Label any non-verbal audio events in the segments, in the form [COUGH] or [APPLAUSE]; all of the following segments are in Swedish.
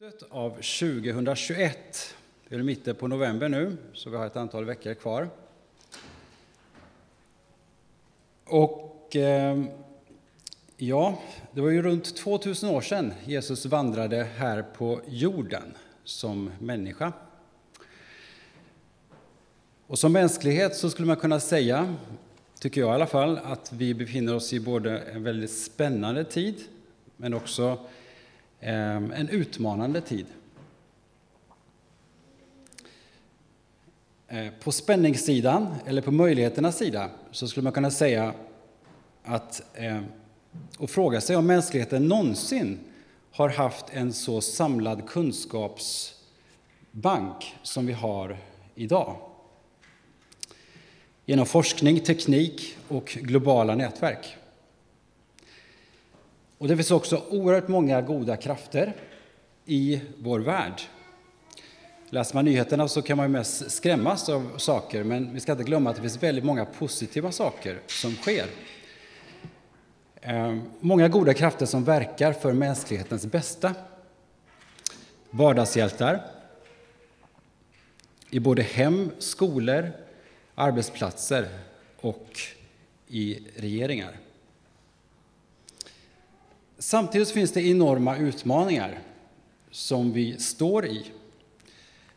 slutet av 2021. Det är mitten på november nu, så vi har ett antal veckor kvar. Och eh, ja, det var ju runt 2000 år sedan Jesus vandrade här på jorden som människa. Och som mänsklighet så skulle man kunna säga, tycker jag i alla fall, att vi befinner oss i både en väldigt spännande tid, men också Ehm, en utmanande tid. Eh, på spänningssidan, eller på möjligheternas sida, så skulle man kunna säga att ehm, och fråga sig om mänskligheten någonsin har haft en så samlad kunskapsbank som vi har idag. Genom forskning, teknik och globala nätverk. Och det finns också oerhört många goda krafter i vår värld. Läser man nyheterna så kan man ju mest skrämmas av saker, men vi ska inte glömma att det finns väldigt många positiva saker som sker. Ehm, många goda krafter som verkar för mänsklighetens bästa. Vardagshjältar i både hem, skolor, arbetsplatser och i regeringar. Samtidigt finns det enorma utmaningar som vi står i.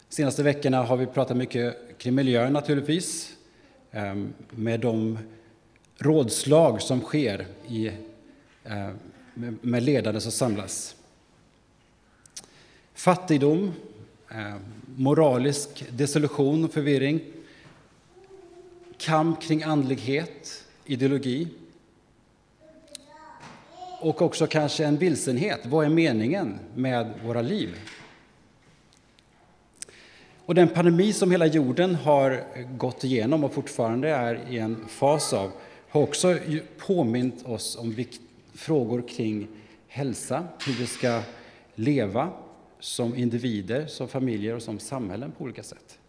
De senaste veckorna har vi pratat mycket kring miljön naturligtvis, ehm, med de rådslag som sker i, ehm, med ledare som samlas. Fattigdom, ehm, moralisk desillusion och förvirring, kamp kring andlighet, ideologi och också kanske en vilsenhet. Vad är meningen med våra liv? Och den pandemi som hela jorden har gått igenom och fortfarande är i en fas av har också påmint oss om frågor kring hälsa, hur vi ska leva som individer, som familjer och som samhällen på olika sätt.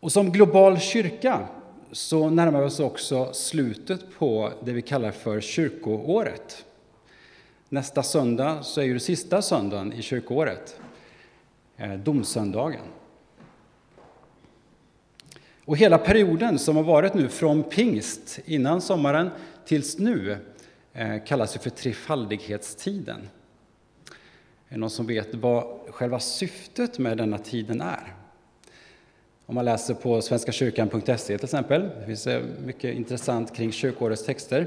Och som global kyrka så närmar vi oss också slutet på det vi kallar för kyrkoåret. Nästa söndag så är ju det sista söndagen i kyrkoåret, eh, domsöndagen. Och hela perioden som har varit nu från pingst, innan sommaren, tills nu eh, kallas ju för trefaldighetstiden. Är det någon som vet vad själva syftet med denna tiden är? Om man läser på svenskakyrkan.se till exempel, det finns eh, mycket intressant kring kyrkårets texter,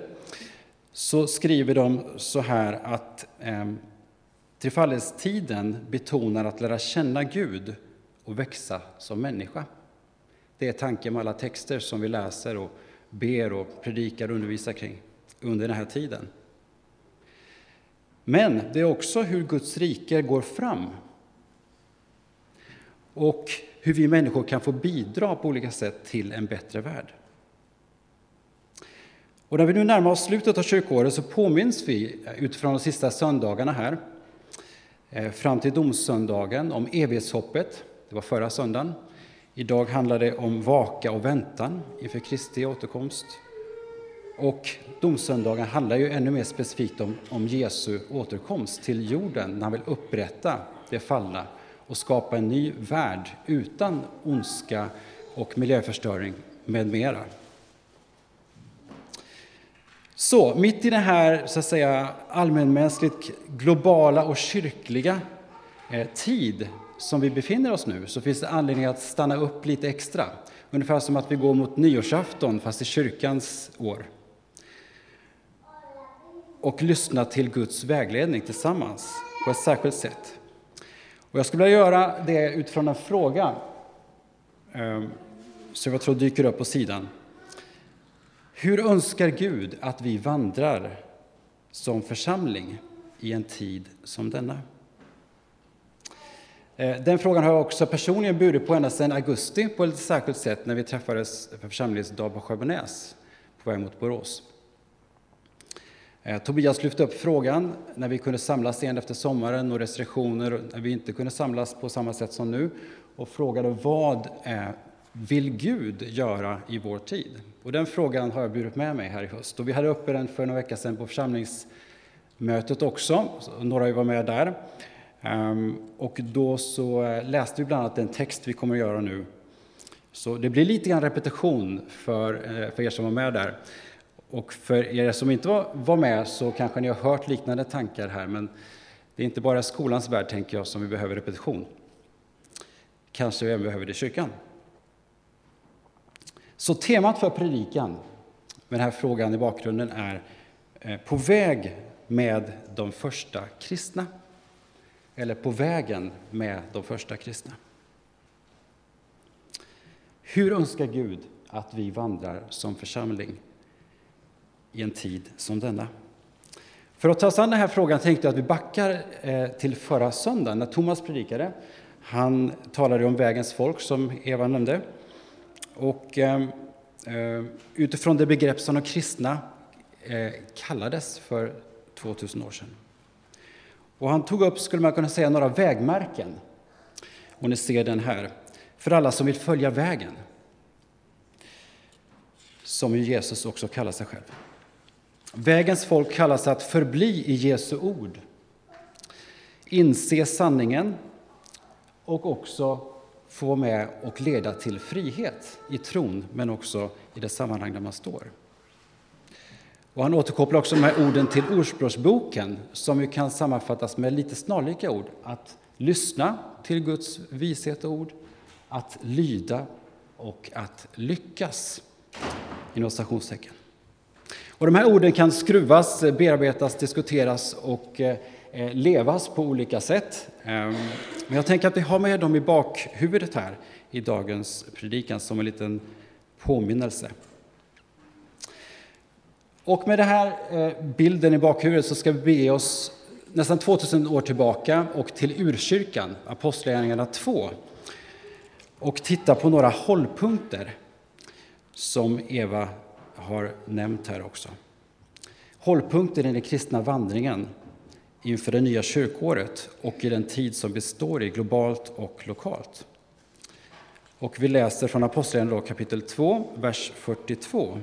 så skriver de så här att eh, trefaldighetstiden betonar att lära känna Gud och växa som människa. Det är tanken med alla texter som vi läser och ber och predikar och undervisar kring under den här tiden. Men det är också hur Guds rike går fram. Och hur vi människor kan få bidra på olika sätt till en bättre värld. Och när vi nu närmar oss slutet av kyrkoåret så påminns vi eh, utifrån de sista söndagarna här, eh, fram till domsöndagen, om evighetshoppet. Det var förra söndagen. Idag handlar det om vaka och väntan inför Kristi återkomst. Och domsöndagen handlar ju ännu mer specifikt om, om Jesu återkomst till jorden, när han vill upprätta det fallna och skapa en ny värld utan ondska och miljöförstöring med mera. Så mitt i den här så att säga, allmänmänskligt globala och kyrkliga eh, tid som vi befinner oss nu så finns det anledning att stanna upp lite extra. Ungefär som att vi går mot nyårsafton, fast i kyrkans år. Och lyssna till Guds vägledning tillsammans på ett särskilt sätt. Och jag skulle vilja göra det utifrån en fråga ehm, som jag tror dyker upp på sidan. Hur önskar Gud att vi vandrar som församling i en tid som denna? Eh, den frågan har jag också personligen burit på ända sedan augusti på ett särskilt sätt när vi träffades för församlingsdag på Sjöbonäs. på väg mot Borås. Eh, Tobias lyfte upp frågan när vi kunde samlas igen efter sommaren och restriktioner, när vi inte kunde samlas på samma sätt som nu, och frågade vad eh, vill Gud göra i vår tid? Och den frågan har jag burit med mig här i höst. Och vi hade uppe den för några veckor sedan på församlingsmötet också, några var med där. Ehm, och då så eh, läste vi bland annat den text vi kommer att göra nu. Så det blir lite grann repetition för, för er som var med där. Och för er som inte var, med så kanske ni har hört liknande tankar här, men det är inte bara skolans värld, tänker jag, som vi behöver repetition. Kanske vi även behöver det i kyrkan. Så temat för predikan, med den här frågan i bakgrunden, är eh, På väg med de första kristna. Eller På vägen med de första kristna. Hur önskar Gud att vi vandrar som församling i en tid som denna? För att ta oss an den här frågan tänkte jag att vi backar eh, till förra söndagen när Thomas predikade. Han talade om vägens folk, som Eva nämnde. Och eh, eh utifrån det begrepp som de kristna eh, kallades för 2000 år sedan. Och han tog upp, skulle man kunna säga, några vägmärken. Och ni ser den här för alla som vill följa vägen, som ju Jesus också kallar sig själv. Vägens folk kallas att förbli i Jesu ord, inse sanningen och också få med och leda till frihet i tron, men också i det sammanhang där man står. Och han återkopplar också de här orden till Ordspråksboken, som ju kan sammanfattas med lite snarlika ord. Att lyssna till Guds vishet och ord, att lyda och att lyckas. Inom stationstecken. Och de här orden kan skruvas, eh, bearbetas, diskuteras och eh, eh, levas på olika sätt. Ehm, men jag tänker att vi har med dem i bakhuvudet här i dagens predikan som en liten påminnelse. Och med den här bilden i bakhuvudet så ska vi bege oss nästan 2000 år tillbaka och till urkyrkan, Apostlagärningarna 2 och titta på några hållpunkter som Eva har nämnt här också. Hållpunkten i den kristna vandringen inför det nya kyrkåret och i den tid som består i globalt och lokalt. Och vi läser från Apostlagärningarna kapitel 2, vers 42.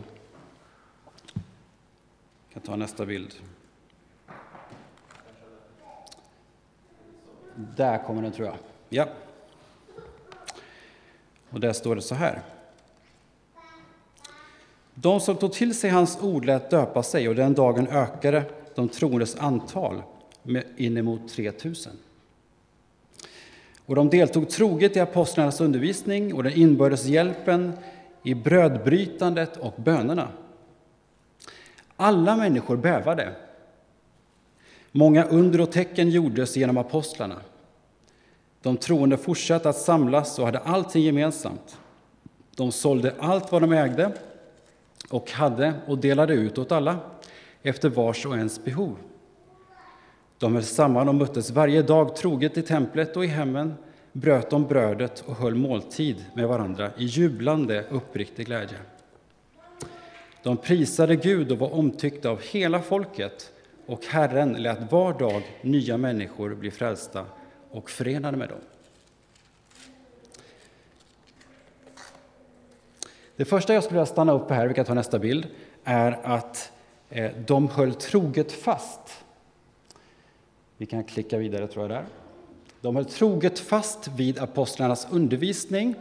Jag kan ta nästa bild. Där kommer den, tror jag. Ja. Och där står det så här. De som tog till sig hans ord lät döpa sig och den dagen ökade de troendes antal med inemot 3000. Och de deltog troget i apostlarnas undervisning och den inbördes hjälpen, i brödbrytandet och bönerna. Alla människor bävade. Många under och tecken gjordes genom apostlarna. De troende fortsatte att samlas och hade allting gemensamt. De sålde allt vad de ägde och hade och delade ut åt alla efter vars och ens behov. De höll samman och möttes varje dag troget i templet och i hemmen, bröt de brödet och höll måltid med varandra i jublande, uppriktig glädje. De prisade Gud och var omtyckta av hela folket, och Herren lät var dag nya människor bli frälsta och förenade med dem. Det första jag skulle vilja stanna upp här, vi kan ta nästa bild, är att eh, de höll troget fast. Vi kan klicka vidare, tror jag. där. De höll troget fast vid apostlarnas undervisning,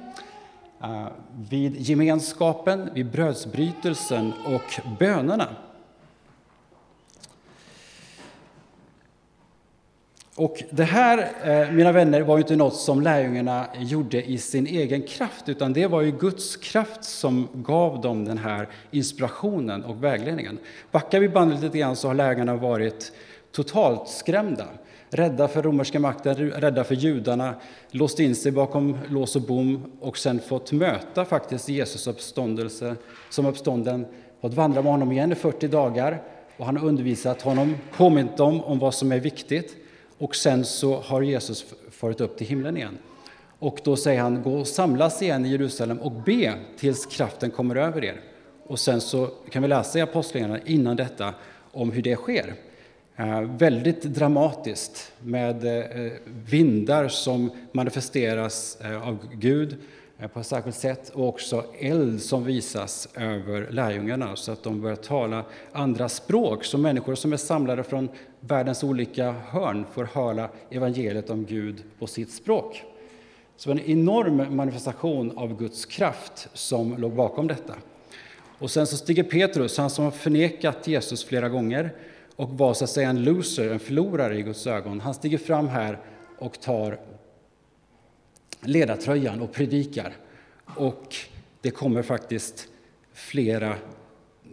eh, vid gemenskapen, vid brödsbrytelsen och bönerna. Och det här, eh, mina vänner, var ju inte något som lärjungarna gjorde i sin egen kraft, utan det var ju Guds kraft som gav dem den här inspirationen och vägledningen. Backar vi bandet lite grann så har lärjungarna varit totalt skrämda, rädda för romerska makten, rädda för judarna, låst in sig bakom lås och bom och sen fått möta faktiskt Jesus uppståndelse som uppstånden, fått vandra med honom igen i 40 dagar. Och han har undervisat honom, påmint dem om vad som är viktigt och sen så har Jesus farit upp till himlen igen. Och då säger han, gå och samlas igen i Jerusalem och be tills kraften kommer över er. Och sen så kan vi läsa i Apostlagärningarna innan detta om hur det sker. Eh, väldigt dramatiskt med eh, vindar som manifesteras eh, av Gud eh, på ett särskilt sätt och också eld som visas över lärjungarna så att de börjar tala andra språk Så människor som är samlade från världens olika hörn får höra evangeliet om Gud på sitt språk. Så en enorm manifestation av Guds kraft som låg bakom detta. Och sen så stiger Petrus, han som har förnekat Jesus flera gånger och var så att säga en loser, en förlorare i Guds ögon. Han stiger fram här och tar ledartröjan och predikar. Och det kommer faktiskt flera,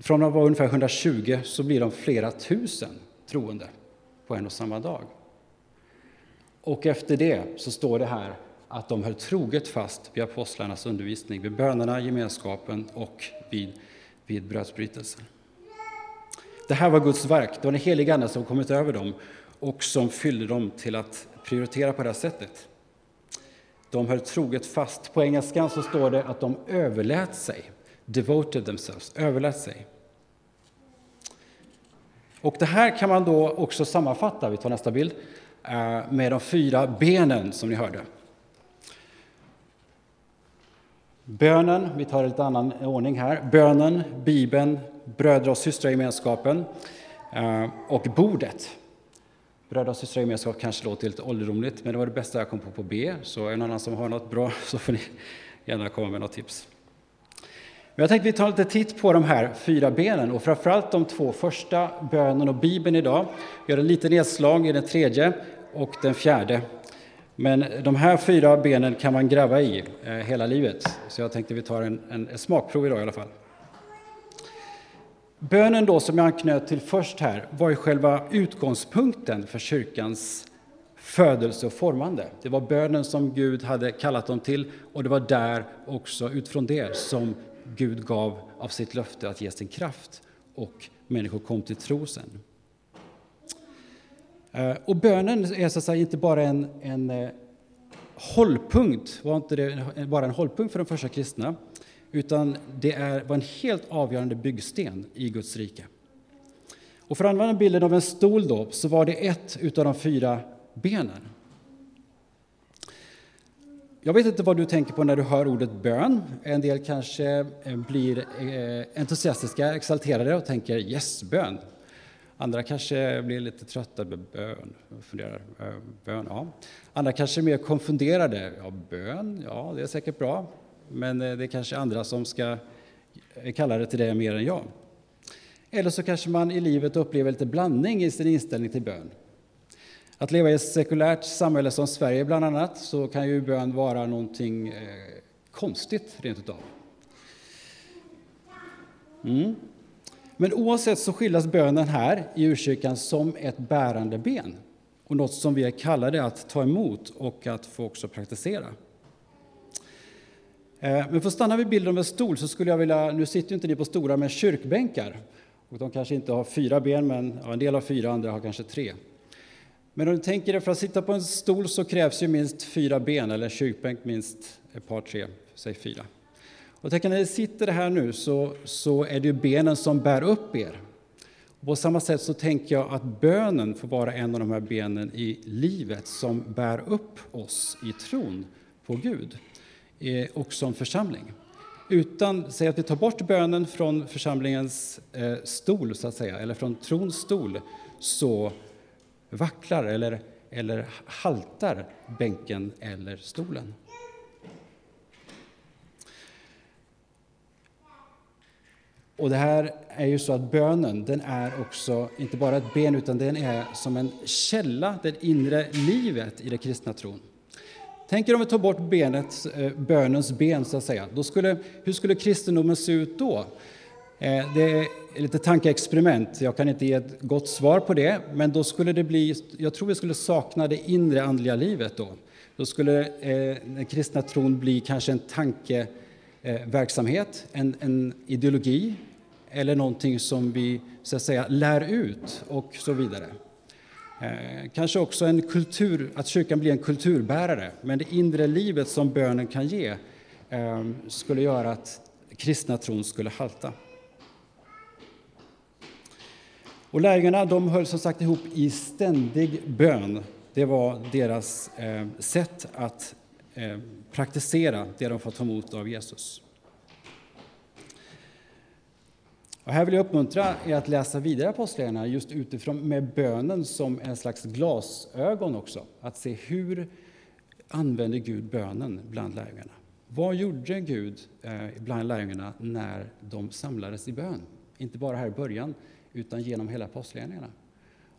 från att vara ungefär 120 så blir de flera tusen troende på en och samma dag. Och efter det så står det här att de höll troget fast vid apostlarnas undervisning, vid bönerna, gemenskapen och vid, vid brödsbrytelsen. Det här var Guds verk, det var den heliga Ande som kommit över dem och som fyllde dem till att prioritera på det här sättet. De höll troget fast. På engelskan så står det att de överlät sig, devoted themselves, överlät sig. Och det här kan man då också sammanfatta, vi tar nästa bild, eh, med de fyra benen som ni hörde. Bönen, vi tar lite annan ordning här. Bönen, Bibeln, bröder och systragemenskapen eh, och bordet. Bröder och systragemenskap kanske låter lite ålderdomligt, men det var det bästa jag kom på på B. Så är det någon annan som har något bra [LAUGHS] så får ni gärna komma med något tips. Men jag tänkte vi tar lite titt på de här fyra benen och framförallt de två första, bönen och Bibeln idag. Vi gör en liten nedslag i den tredje och den fjärde. Men de här fyra benen kan man gräva i eh, hela livet, så jag tänkte vi tar en, en, en smakprov idag i alla fall. Bönen då som jag anknöt till först här var ju själva utgångspunkten för kyrkans födelse och formande. Det var bönen som Gud hade kallat dem till och det var där också utifrån det som Gud gav av sitt löfte att ge sin kraft och människor kom till tro sen. Eh, och bönen är så att säga inte bara en, en eh, hållpunkt, var inte det bara en hållpunkt för de första kristna, utan det är, var en helt avgörande byggsten i Guds rike. Och för att använda bilden av en stol då, så var det ett av de fyra benen. Jag vet inte vad du tänker på när du hör ordet bön. En del kanske eh, blir eh, entusiastiska, exalterade och tänker yes, bön. Andra kanske blir lite trötta med bön. Funderar, eh, bön ja. Andra kanske är mer konfunderade. Ja, bön, ja, det är säkert bra. Men det är kanske andra som ska kalla det till det mer än jag. Eller så kanske man i livet upplever lite blandning i sin inställning till bön. Att leva i ett sekulärt samhälle som Sverige bland annat, så kan ju bön vara någonting eh, konstigt rent utav. Mm. Men oavsett så skildras bönen här i urkyrkan som ett bärande ben och något som vi är kallade att ta emot och att få också praktisera. Eh, men för att stanna vid bilden av en stol så skulle jag vilja, nu sitter ju inte ni på stora med kyrkbänkar och de kanske inte har fyra ben, men ja, en del har fyra, andra har kanske tre. Men om du tänker dig, för att sitta på en stol så krävs ju minst fyra ben, eller en kyrkbänk minst ett par, tre, säg fyra. Och tänk när ni sitter här nu så, så är det ju benen som bär upp er. Och på samma sätt så tänker jag att bönen får vara en av de här benen i livet som bär upp oss i tron på Gud eh, och som församling. Utan, säg att vi tar bort bönen från församlingens eh, stol, så att säga, eller från trons stol, så vacklar eller, eller haltar bänken eller stolen. Och det här är ju så att bönen, den är också inte bara ett ben, utan den är som en källa, det inre livet i den kristna tron. Tänk er om vi tar bort benet, eh, bönens ben, så att säga. Då skulle, hur skulle kristendomen se ut då? Eh, det är lite tankeexperiment. Jag kan inte ge ett gott svar på det, men då skulle det bli, jag tror vi skulle sakna det inre andliga livet då. Då skulle eh, den kristna tron bli kanske en tankeverksamhet, eh, en, en ideologi eller någonting som vi så att säga lär ut och så vidare. Kanske också en kultur, att kyrkan blir en kulturbärare, men det inre livet som bönen kan ge skulle göra att kristna tron skulle halta. Och lärjungarna de höll som sagt ihop i ständig bön. Det var deras eh, sätt att eh, praktisera det de fått ta emot av Jesus. Och här vill jag uppmuntra er att läsa vidare Apostlagärningarna just utifrån med bönen som en slags glasögon också. Att se hur använder Gud bönen bland lärjungarna. Vad gjorde Gud eh, bland lärjungarna när de samlades i bön? Inte bara här i början, utan genom hela apostlagärningarna.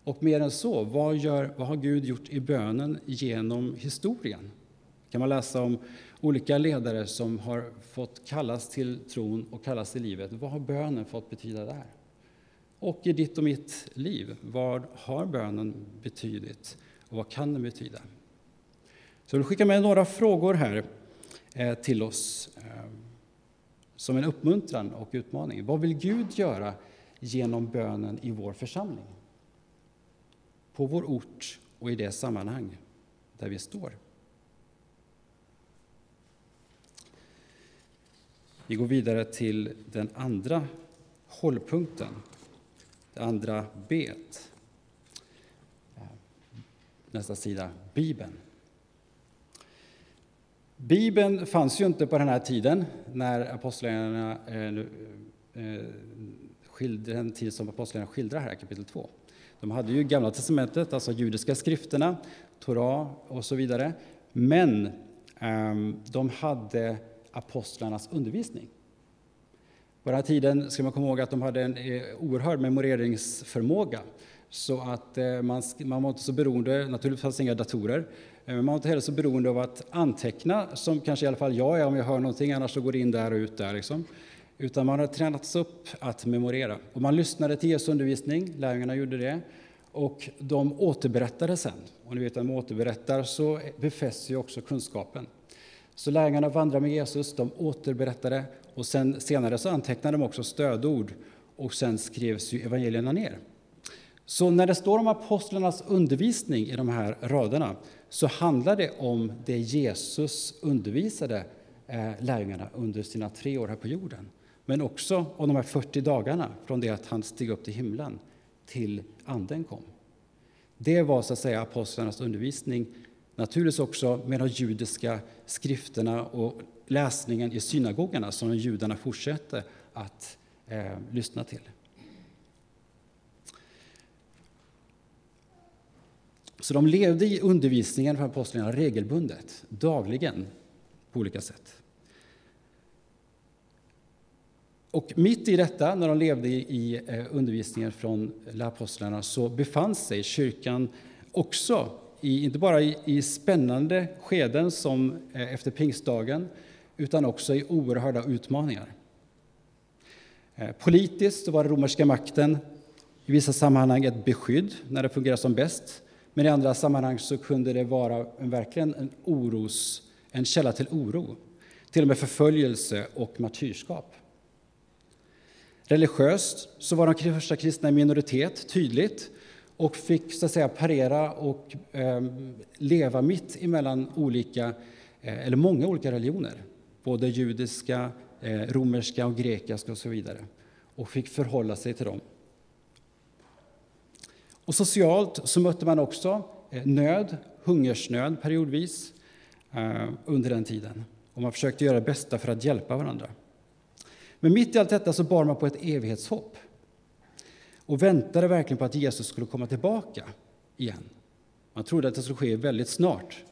Och mer än så, vad, gör, vad har Gud gjort i bönen genom historien? kan man läsa om olika ledare som har fått kallas till tron och kallas till livet. Vad har bönen fått betyda där? Och i ditt och mitt liv, vad har bönen betydit och vad kan den betyda? Så jag vill skicka med några frågor här eh, till oss eh, som en uppmuntran och utmaning. Vad vill Gud göra genom bönen i vår församling? På vår ort och i det sammanhang där vi står. Vi går vidare till den andra hållpunkten, det andra B. Nästa sida, Bibeln. Bibeln fanns ju inte på den här tiden, när apostlarna eh, skildrar, den tid som apostlarna skildrar här, kapitel 2. De hade ju Gamla testamentet, alltså judiska skrifterna, Torah och så vidare. Men ehm, de hade apostlarnas undervisning. På den här tiden ska man komma ihåg att de hade en eh, oerhörd memoreringsförmåga. Så att eh, man, man var inte så beroende, naturligtvis fanns inga datorer, eh, men man var inte heller så beroende av att anteckna, som kanske i alla fall jag är om jag hör någonting, annars så går det in där och ut där. Liksom. Utan man hade tränats upp att memorera. Och man lyssnade till Jesu undervisning, lärjungarna gjorde det, och de återberättade sen. Och ni vet, när man återberättar så befästs ju också kunskapen. Så lärjungarna vandrade med Jesus, de återberättade och sen, senare så antecknade de också stödord och sen skrevs ju evangelierna ner. Så när det står om apostlarnas undervisning i de här raderna så handlar det om det Jesus undervisade eh, lärjungarna under sina tre år här på jorden. Men också om de här 40 dagarna från det att han steg upp till himlen till Anden kom. Det var så att säga apostlarnas undervisning Naturligtvis också med de judiska skrifterna och läsningen i synagogorna som judarna fortsatte att eh, lyssna till. Så de levde i undervisningen för apostlarna regelbundet, dagligen, på olika sätt. Och mitt i detta, när de levde i eh, undervisningen från lärapostlarna, så befann sig kyrkan också i, inte bara i, i spännande skeden som eh, efter pingstdagen, utan också i oerhörda utmaningar. Eh, politiskt var den romerska makten i vissa sammanhang ett beskydd när det fungerade som bäst, men i andra sammanhang så kunde det vara en, verkligen en, oros, en källa till oro, till och med förföljelse och martyrskap. Religiöst så var de första kristna i minoritet, tydligt, och fick så att säga parera och eh, leva mitt emellan olika, eh, eller många olika religioner, både judiska, eh, romerska och grekiska och så vidare, och fick förhålla sig till dem. Och socialt så mötte man också eh, nöd, hungersnöd periodvis eh, under den tiden, och man försökte göra det bästa för att hjälpa varandra. Men mitt i allt detta så bar man på ett evighetshopp och väntade verkligen på att Jesus skulle komma tillbaka igen. Man trodde att det skulle ske väldigt snart.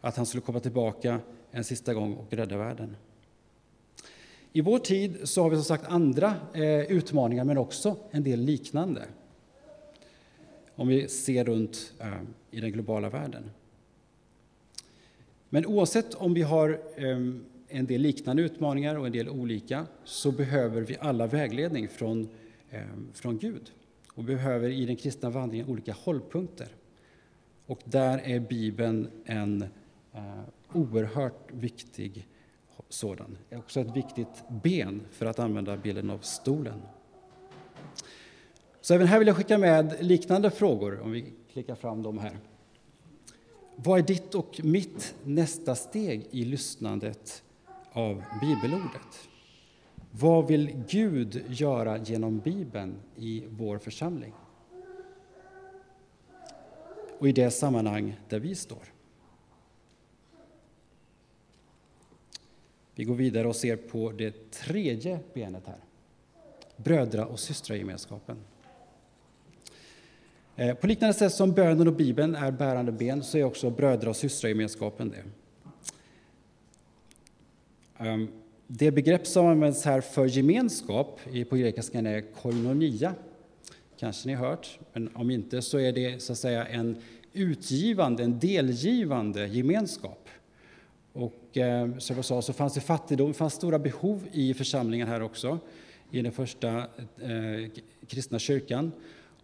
Att han skulle komma tillbaka en sista gång och rädda världen. I vår tid så har vi som sagt andra eh, utmaningar, men också en del liknande. Om vi ser runt eh, i den globala världen. Men oavsett om vi har eh, en del liknande utmaningar och en del olika, så behöver vi alla vägledning från, eh, från Gud. Och behöver i den kristna vandringen olika hållpunkter. Och där är Bibeln en eh, oerhört viktig sådan. Det är också ett viktigt ben, för att använda bilden av stolen. Så även här vill jag skicka med liknande frågor, om vi klickar fram dem här. Vad är ditt och mitt nästa steg i lyssnandet av bibelordet. Vad vill Gud göra genom Bibeln i vår församling? Och i det sammanhang där vi står. Vi går vidare och ser på det tredje benet här. brödra och systragemenskapen. Eh, på liknande sätt som bönen och Bibeln är bärande ben så är också brödra och systragemenskapen det. Ehm, det begrepp som används här för gemenskap på grekiskan är koinonia. Kanske ni har hört, men om inte så är det så att säga en utgivande, en delgivande gemenskap. Och eh, som jag sa så fanns det fattigdom, fanns stora behov i församlingen här också, i den första eh, kristna kyrkan.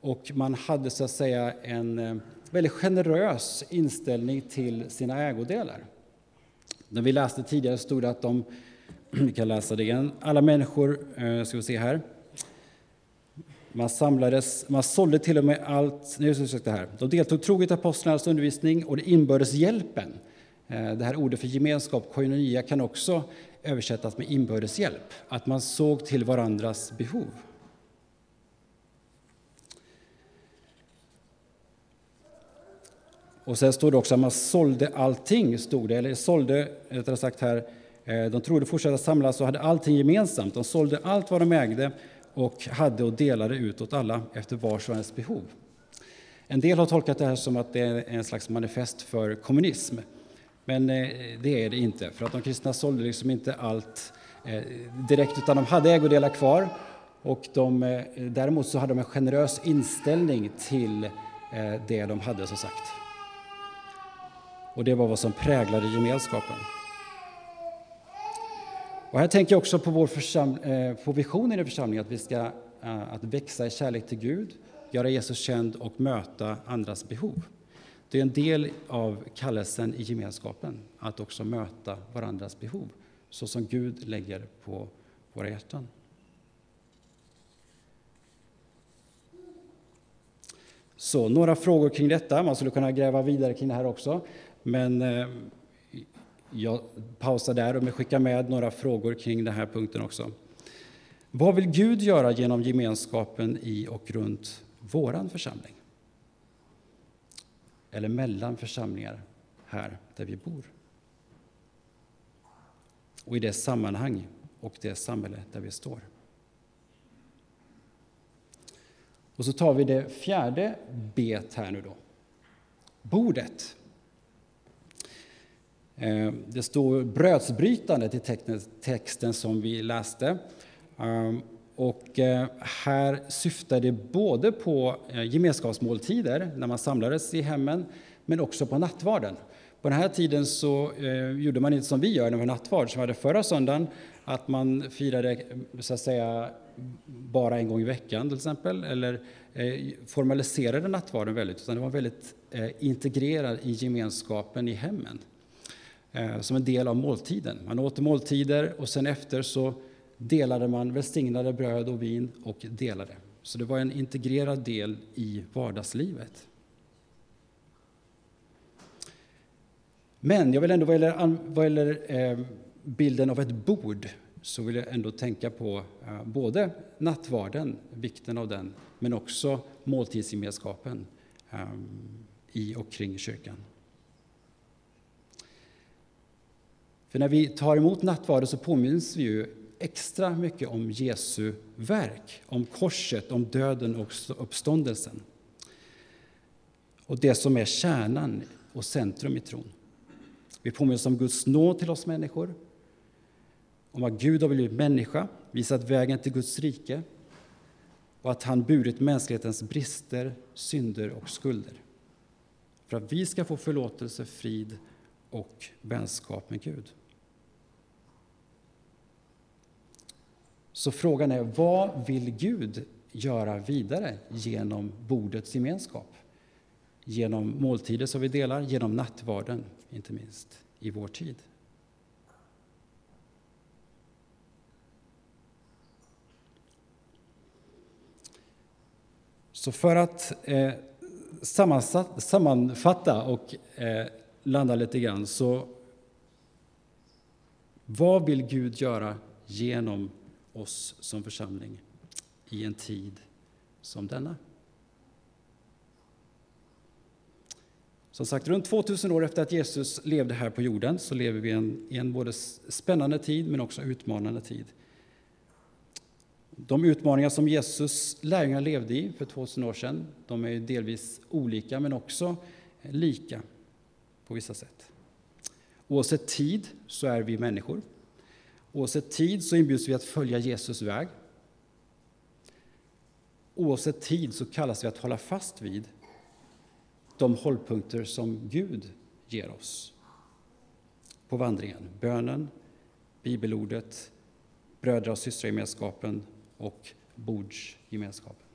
Och man hade så att säga en eh, väldigt generös inställning till sina ägodelar. När vi läste tidigare stod det att de, [CLEARS THROAT] vi kan läsa det igen, alla människor, eh, ska vi se här, man samlades, man sålde till och med allt, nu ska det här. De deltog troget i apostlarnas undervisning och det inbördes hjälpen. Eh, det här ordet för gemenskap, koinonia, kan också översättas med inbördes hjälp, att man såg till varandras behov. Och sen står det också att man sålde allting, stod det, eller sålde, rättare sagt här, eh, de trodde fortsätta samlas och hade allting gemensamt. De sålde allt vad de ägde och hade och delade ut åt alla efter vars och ens behov. En del har tolkat det här som att det är en slags manifest för kommunism. Men eh, det är det inte, för att de kristna sålde liksom inte allt eh, direkt, utan de hade ägodelar kvar. Och de, däremot så hade de en generös inställning till det de hade, som sagt. Och det var vad som präglade gemenskapen. Och här tänker jag också på, vår eh, på visionen i församlingen, att vi ska eh, att växa i kärlek till Gud, göra Jesus känd och möta andras behov. Det är en del av kallelsen i gemenskapen, att också möta varandras behov, så som Gud lägger på våra hjärtan. Så några frågor kring detta. Man skulle kunna gräva vidare kring det här också. Men eh, jag pausar där och skickar med några frågor kring den här punkten också. Vad vill Gud göra genom gemenskapen i och runt våran församling? Eller mellan församlingar här där vi bor? Och i det sammanhang och det samhälle där vi står. Och så tar vi det fjärde bet här nu då. Bordet. Eh, det står brödsbrytandet i texten som vi läste. Ehm, och eh, här syftar det både på eh, gemenskapsmåltider, när man samlades i hemmen, men också på nattvarden. På den här tiden så gjorde man inte som vi gör när vi har nattvard, som vi hade förra söndagen, att man firade så att säga bara en gång i veckan till exempel, eller formaliserade nattvarden väldigt, utan det var väldigt integrerad i gemenskapen i hemmen. Eh, som en del av måltiden. Man åt måltider och sen efter så delade man välsignade bröd och vin och delade. Så det var en integrerad del i vardagslivet. Men jag vill ändå vad gäller, vad gäller eh, bilden av ett bord så vill jag ändå tänka på eh, både nattvarden, vikten av den, men också måltidsgemenskapen eh, i och kring kyrkan. För när vi tar emot nattvarden så påminns vi ju extra mycket om Jesu verk, om korset, om döden och uppståndelsen. Och det som är kärnan och centrum i tron. Vi påminns om Guds nåd till oss människor, om att Gud har blivit människa, visat vägen till Guds rike och att han burit mänsklighetens brister, synder och skulder för att vi ska få förlåtelse, frid och vänskap med Gud. Så frågan är, vad vill Gud göra vidare genom bordets gemenskap? Genom måltider som vi delar, genom nattvarden, inte minst, i vår tid. Så för att eh, sammanfatta och eh, landa lite grann, så vad vill Gud göra genom oss som församling i en tid som denna. Som sagt, runt 2000 år efter att Jesus levde här på jorden så lever vi i en, i en både spännande tid men också utmanande tid. De utmaningar som Jesus lärjungar levde i för 2000 år sedan, de är delvis olika men också lika på vissa sätt. Oavsett tid så är vi människor. Oavsett tid så inbjuds vi att följa Jesus väg. Oavsett tid så kallas vi att hålla fast vid de hållpunkter som Gud ger oss på vandringen. Bönen, bibelordet, brödra och systragemenskapen och bordsgemenskapen.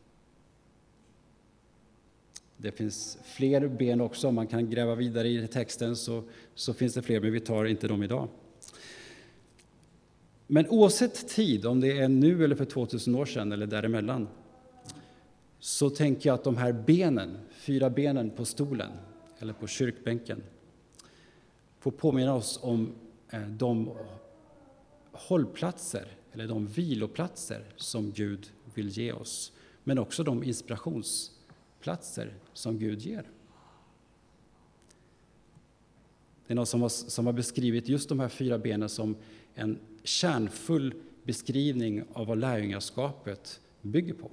Det finns fler ben också, om man kan gräva vidare i texten så, så finns det fler, men vi tar inte dem idag. Men oavsett tid, om det är nu eller för 2000 år sedan eller däremellan, så tänker jag att de här benen, fyra benen på stolen eller på kyrkbänken, får påminna oss om eh, de hållplatser eller de viloplatser som Gud vill ge oss, men också de inspirationsplatser som Gud ger. Det är någon som har, som har beskrivit just de här fyra benen som en kärnfull beskrivning av vad lärjungaskapet bygger på.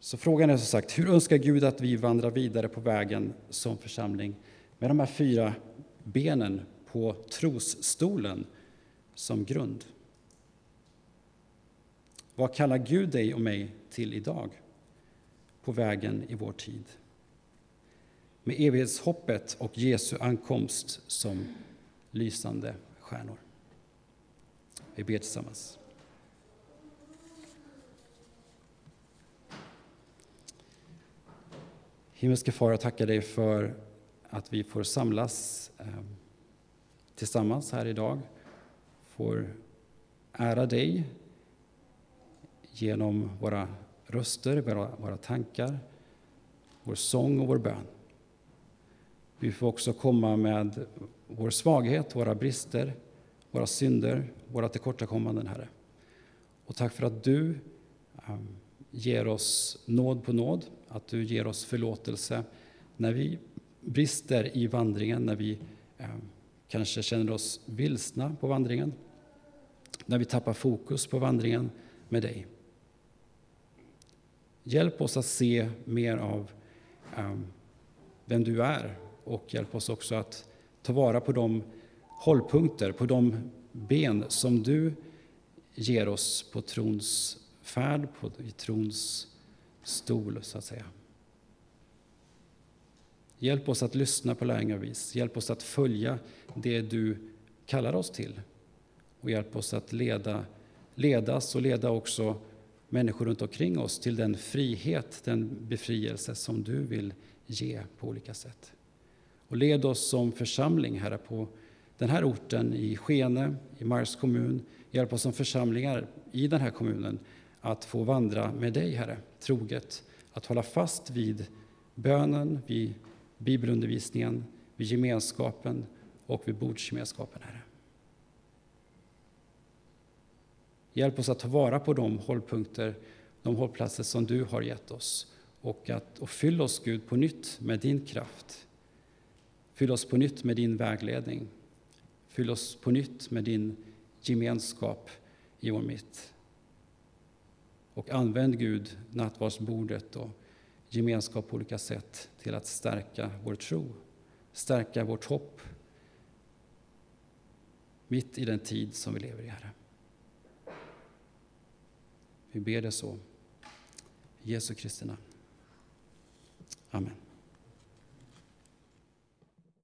Så frågan är som sagt, hur önskar Gud att vi vandrar vidare på vägen som församling med de här fyra benen på trosstolen som grund? Vad kallar Gud dig och mig till idag på vägen i vår tid? Med evighetshoppet och Jesu ankomst som lysande stjärnor. Vi ber tillsammans. Himmelske Far, jag tackar dig för att vi får samlas eh, tillsammans här idag, får ära dig genom våra röster, våra, våra tankar, vår sång och vår bön. Vi får också komma med vår svaghet, våra brister, våra synder, våra tillkortakommanden, Herre. Och tack för att du um, ger oss nåd på nåd, att du ger oss förlåtelse när vi brister i vandringen, när vi ehm, kanske känner oss vilsna på vandringen, när vi tappar fokus på vandringen med dig. Hjälp oss att se mer av ehm, vem du är och hjälp oss också att ta vara på de hållpunkter, på de ben som du ger oss på trons färd på, i trons stol, så att säga. Hjälp oss att lyssna på lärjungavis. Hjälp oss att följa det du kallar oss till. Och hjälp oss att leda, ledas och leda också människor runt omkring oss till den frihet, den befrielse som du vill ge på olika sätt. Och led oss som församling, Herre, på den här orten i Skene, i Mars kommun. Hjälp oss som församlingar i den här kommunen att få vandra med dig, Herre, troget, att hålla fast vid bönen, vid bibelundervisningen, vid gemenskapen och vid bordsgemenskapen, Herre. Hjälp oss att ta vara på de hållpunkter, de hållplatser som du har gett oss och, att, och fyll oss, Gud, på nytt med din kraft. Fyll oss på nytt med din vägledning. Fyll oss på nytt med din gemenskap i vår mitt. Och använd Gud nattvardsbordet och gemenskap på olika sätt till att stärka vår tro, stärka vårt hopp mitt i den tid som vi lever i, Herre. Vi ber det så. I Jesu Kristi namn. Amen.